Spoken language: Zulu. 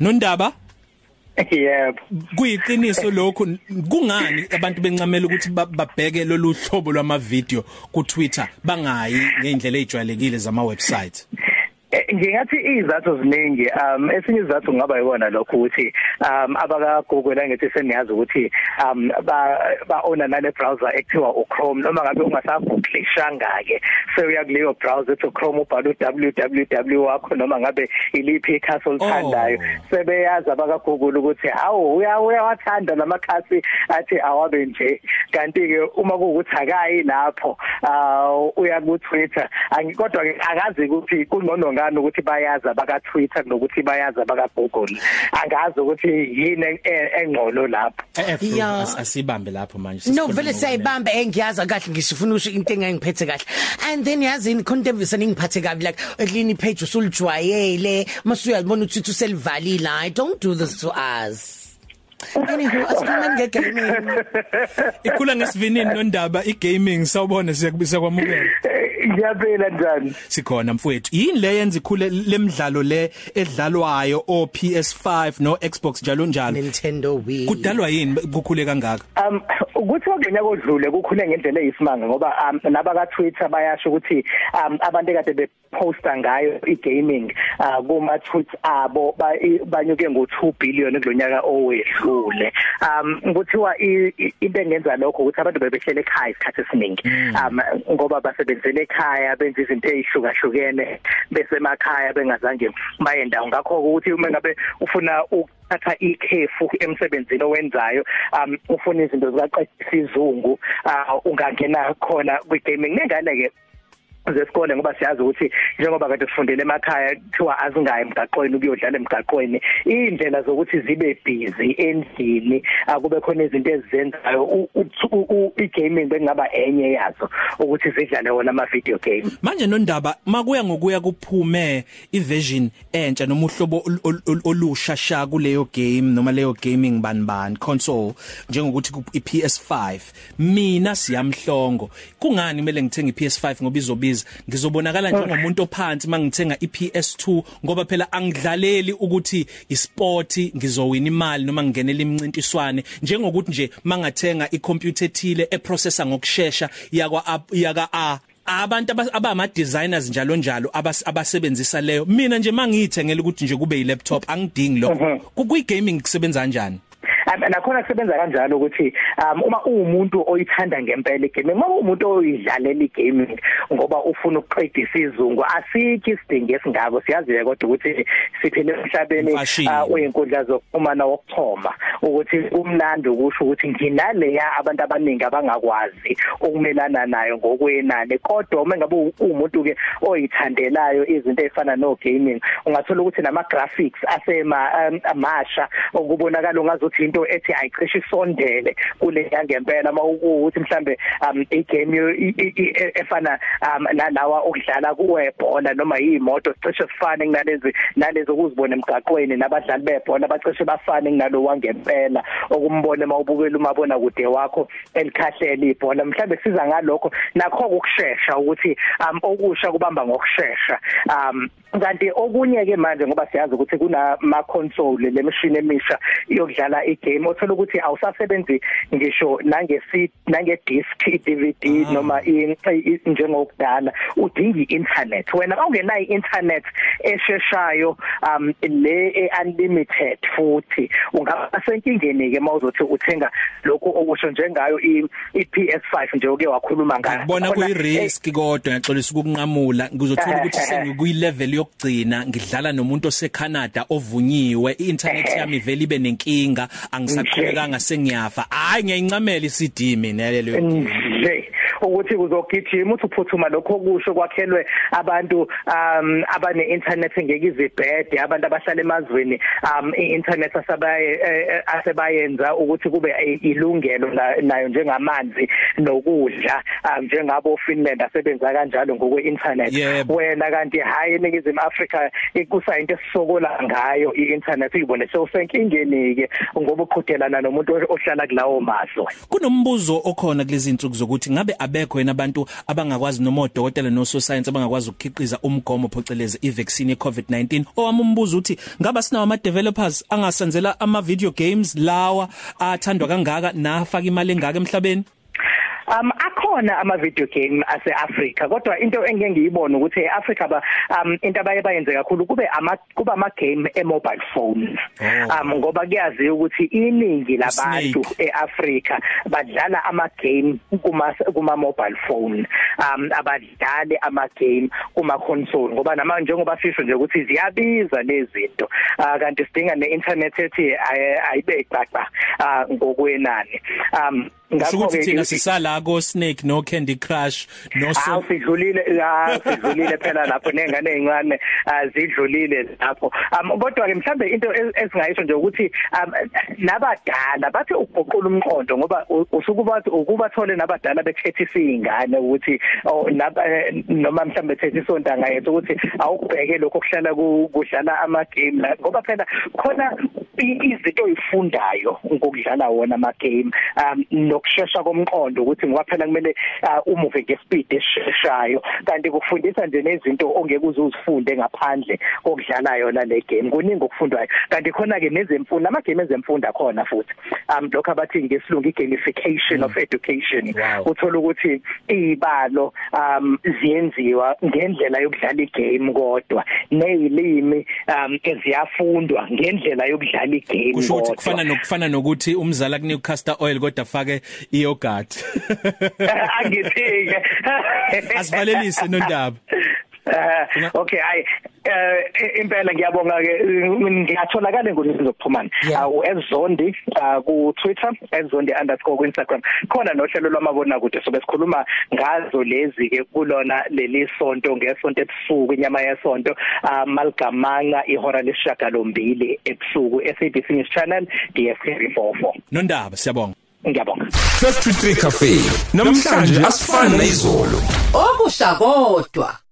nondaba? Yebo. Kuyiqiniso lokho kungani abantu bencamela ukuthi babheke lolu hlobo lwama video ku Twitter bangayi ngeindlela ejwayelekile zama websites Eh, ngingathi izathu ziningi um esinye izathu kungaba yikona lokho ukuthi um abaka Google angithi seniyazi ukuthi um ba ba owner nale browser ekuthiwa uChrome noma ngabe ungasaguglishanga ke so uyakuleyo browser ethi Chrome ubhala www wakho noma ngabe iliphi ikhasi olithandayo Oh. sebeyazi abaka Google ukuthi hawo uya uyawathanda lamakhasi athi awabe nje kanti ke uma kuukuthi akayi lapho uh uya ku Twitter angikodwa ke akazi ukuthi kungcono ngani ukuthi bayazi abaka Twitter nokuthi bayazi abaka Google angazi ukuthi yini e- engcono lapho. Eh Yeah. asibambe lapho manje No sesikhuluma vele ngokwenene. siyayibamba engiyaza kahle ngisifuna usho into engangiphethe kahle. And then yazi in content ngiphathe kabi like eklini page usulijwayele masuyalibona ukuthi uselivalile i don't do this to us. Anywho asikhulumeni ngegaming. Ikhula ngesivinini nondaba igaming sawubona siyakubisa kwamukela. Eh, ngiyaphela njani sikhona mfowethu. Yini le yenza ikhule lemidlalo le edlalwayo o PS5 no Xbox njalo njalo? Nintendo Wii. Kudalwa yini? Kukhule kangaka? Um ukuthi ongenya kodlule kukhule ngendlela eyisimanga ngoba um nabaka Twitter bayasho ukuthi um abantu ekade beposta ngayo igaming uh kuma tweets abo banyuke ngo2 billion kulonyaka owedlule. Um nguthiwa into engenza lokho ukuthi abantu bebehlele ekhaya isikhathi esiningi. Um ngoba basebenzele ekhaya benza izinto ezihlukahlukene besemakhaya bengazange baye ndawo. Ngakho ukuthi uma ngabe ufuna ukuthatha ikhefu emsebenzini owenzayo um ufuna izinto zikaqedisa izungu uh, ungangena khona kwi gaming nengane ke zesikole ngoba siyazi ukuthi njengoba kade sifundele emakhaya kuthiwa azingayi emgaqweni ukuyodlala emgaqweni indlela zokuthi zibe busy endlini akube khona izinto ezizenzayo i-gaming bekungaba enye yazo ukuthi zidlale wona ama video game manje nondaba makuya ngokuya kuphume iversion entsha noma uhlobo ol- ol- ol- olusha sha kuleyo game noma leyo gaming banban console njengokuthi ku- iPS5 mina siyamhlongo. Kungani kumele ngithenge iPS5 ngoba izobiza ngizobonakala njengomuntu ophansi mangithenga iPS2 ngoba phela angidlaleli ukuthi isport ngizowina imali noma ngingenela imncintiswane. Njengokuthi nje mangathenga icomputer ethile eprocessor ngokusheshsha yakwa yaka A. Abantu aba- abama designers njalo njalo abas- abasebenzisa leyo. Mina nje mangiyithengela ukuthi nje kube yi-laptop angidingi lokho. Kuyi gaming kusebenza kanjani? Um, nakhona kusebenza kanjalo ukuthi um uma uwumuntu oyithanda ngempela igame uma uwumuntu oyidlalela igaming ngoba ufuna ukuqedisa izungu asikho isidingo esingako siyaziwe kodwa ukuthi siphile emhlabeni Imfashini. uh, oyinkundla zokuxhumana wokuthoma ukuthi kumnandi ukusho ukuthi nginaleya abantu abaningi abangakwazi ukumelana nayo ngokwenani kodwa uma ngabe u- uwumuntu ke oyithandelayo izinto ezifana no gaming ungathola ukuthi nama graphics asema um, amasha okubonakala ungazuthi into ethi ayicishe isondele kule yangempela. Uma ukuthi mhlambe um igame efana um nalawa okudlala kuwebhola noma yimoto sicishe sifane kunalezi nalezo ukuzibona emgaqweni nabadlali bebhola bacishe bafane kunalo wangempela okumbone mawubukela umabona kude wakho elikhahlela ibhola. Mhlambe siza ngalokho. Nakho ukusheshsha ukuthi um okusha kubamba ngokusheshsha um kanti okunye ke manje ngoba siyazi ukuthi kunama console lemishini emisha yokudlala igame othola ukuthi awusasebenzi ngisho nangesi nange disc i-DVD Ah. noma i- i- njengokudala. Udinga i-internet. Wena awungenayo i-internet esheshayo um le e-unlimited futhi ungaba senkingeni ke mawuzothi uthenga lokho okusho njengayo i- i-PS5 nje oke wakhuluma ngayo. Ngibona Khona, kuyi eh, risk kodwa ngiyaxolisa ukukunqamula. Ngizothola ukuthi sengikuyi level yokugcina ngidlala nomuntu oseCanada ovunyiwe i-internet yami vele ibe nenkinga angisaqhubekanga sengiyafa. Hayi ngiyayincamela iCD mina lelo nje. Ukuthi uzogijima uthi uphuthuma lokho kusho kwakhelwe abantu um abane internet engeke izibhede. Abantu abahlala emazweni um i-internet asabaye eh, eh, asebayenza ukuthi kube i- ilungelo na- nayo njengamanzi nokudla um njengabo Finland asebenza kanjalo ngokwe internet Yebo. wena kanti hayi eNingizimu Afrika ikusayinto esisokola ngayo i-internet. Uyibone sewusenkingeni ke ngoba uqhudelana nomuntu ohlala kulawo mazwe. Kunombuzo okhona kulezi insuku zokuthi ngabe abekho yena abantu abangakwazi noma odokotela no science abangakwazi ukukhiqiza umgomo phoceleze ivaccine yeCovid-19. Owami umbuzo uthi ngaba sinawo ama developers angasenzela ama video games lawa athandwa kangaka nafaka imali engaka emhlabeni? Um akhona ama video game ase Africa kodwa into engeke ngiyibone ukuthi eAfrica ba um into abaye bayenze kakhulu kube ama kuba ama game e mobile phones. Oh. um ngoba kuyazi ukuthi iningi labantu eAfrica badlala ama game kuma kuma mobile phone. Um abadlali ama game kuma console ngoba nama njengoba sisho nje ukuthi ziyabiza lezi zinto. Ah, kanti sidinga ne internet ethi ayi- ayibe xaxa ah, ngokwenani. Um Ngakho-ke thina sisala ko Snake no Candy Crush no so sidlulile ah sidlulile phela lapho nengane ezincane azidlulile lapho. Um kodwa ke mhlambe into esingayisho nje ukuthi um nabadala bathi uguqula umqondo ngoba u- usuke bathi ukubathole nabadala bethethisa izingane ukuthi oh, eh, noma mhlambe bethethisa ontanga yethu ukuthi awukubheke lokho kuhlala ku- kudlala ama game la. Ngoba phela khona izinto oyifundayo ngokudlala wona ama game um nokushesha komqondo ukuthi ngoba phela kumele uh, umuve ngespeed esisheshayo kanti kufundisa nje nezinto ongeke uzuzifunde ngaphandle kokudlala yona le game. Kuningi okufundwayo. Kanti khona ke nezemfundo ama game ezemfundo akhona futhi. Um lokho abathi ngesilungu gamification of education. Wow. uthola ukuthi izibalo um ziyenziwa ngendlela yokudlala igame kodwa. Nezilimi um eziyafundwa ngendlela yokudlala igame kusho ukuthi kodwa kufana nokufana nokuthi umzala kunika castor oil kodwa afake iyogurt. Angithike. Asivalelise nondaba. Uh, okay ay uh, impela ngiyabonga ke ngiyatholakala ngolimi zokuxhumana. Yeah. awu ezondi uh, ku Twitter ezondi underscore ku Instagram khona nohlelo lwamabona kude sobe sikhuluma ngazo lezi ke kulona leli sonto ngesonto ebusuku inyama yesonto uh, maligamanga ihora lesishagalombili ebusuku SABC News Channel DS34 nondaba siyabonga. Ngiyabonga. 1223 Cafe namhlanje asifani nezolo okusha kodwa.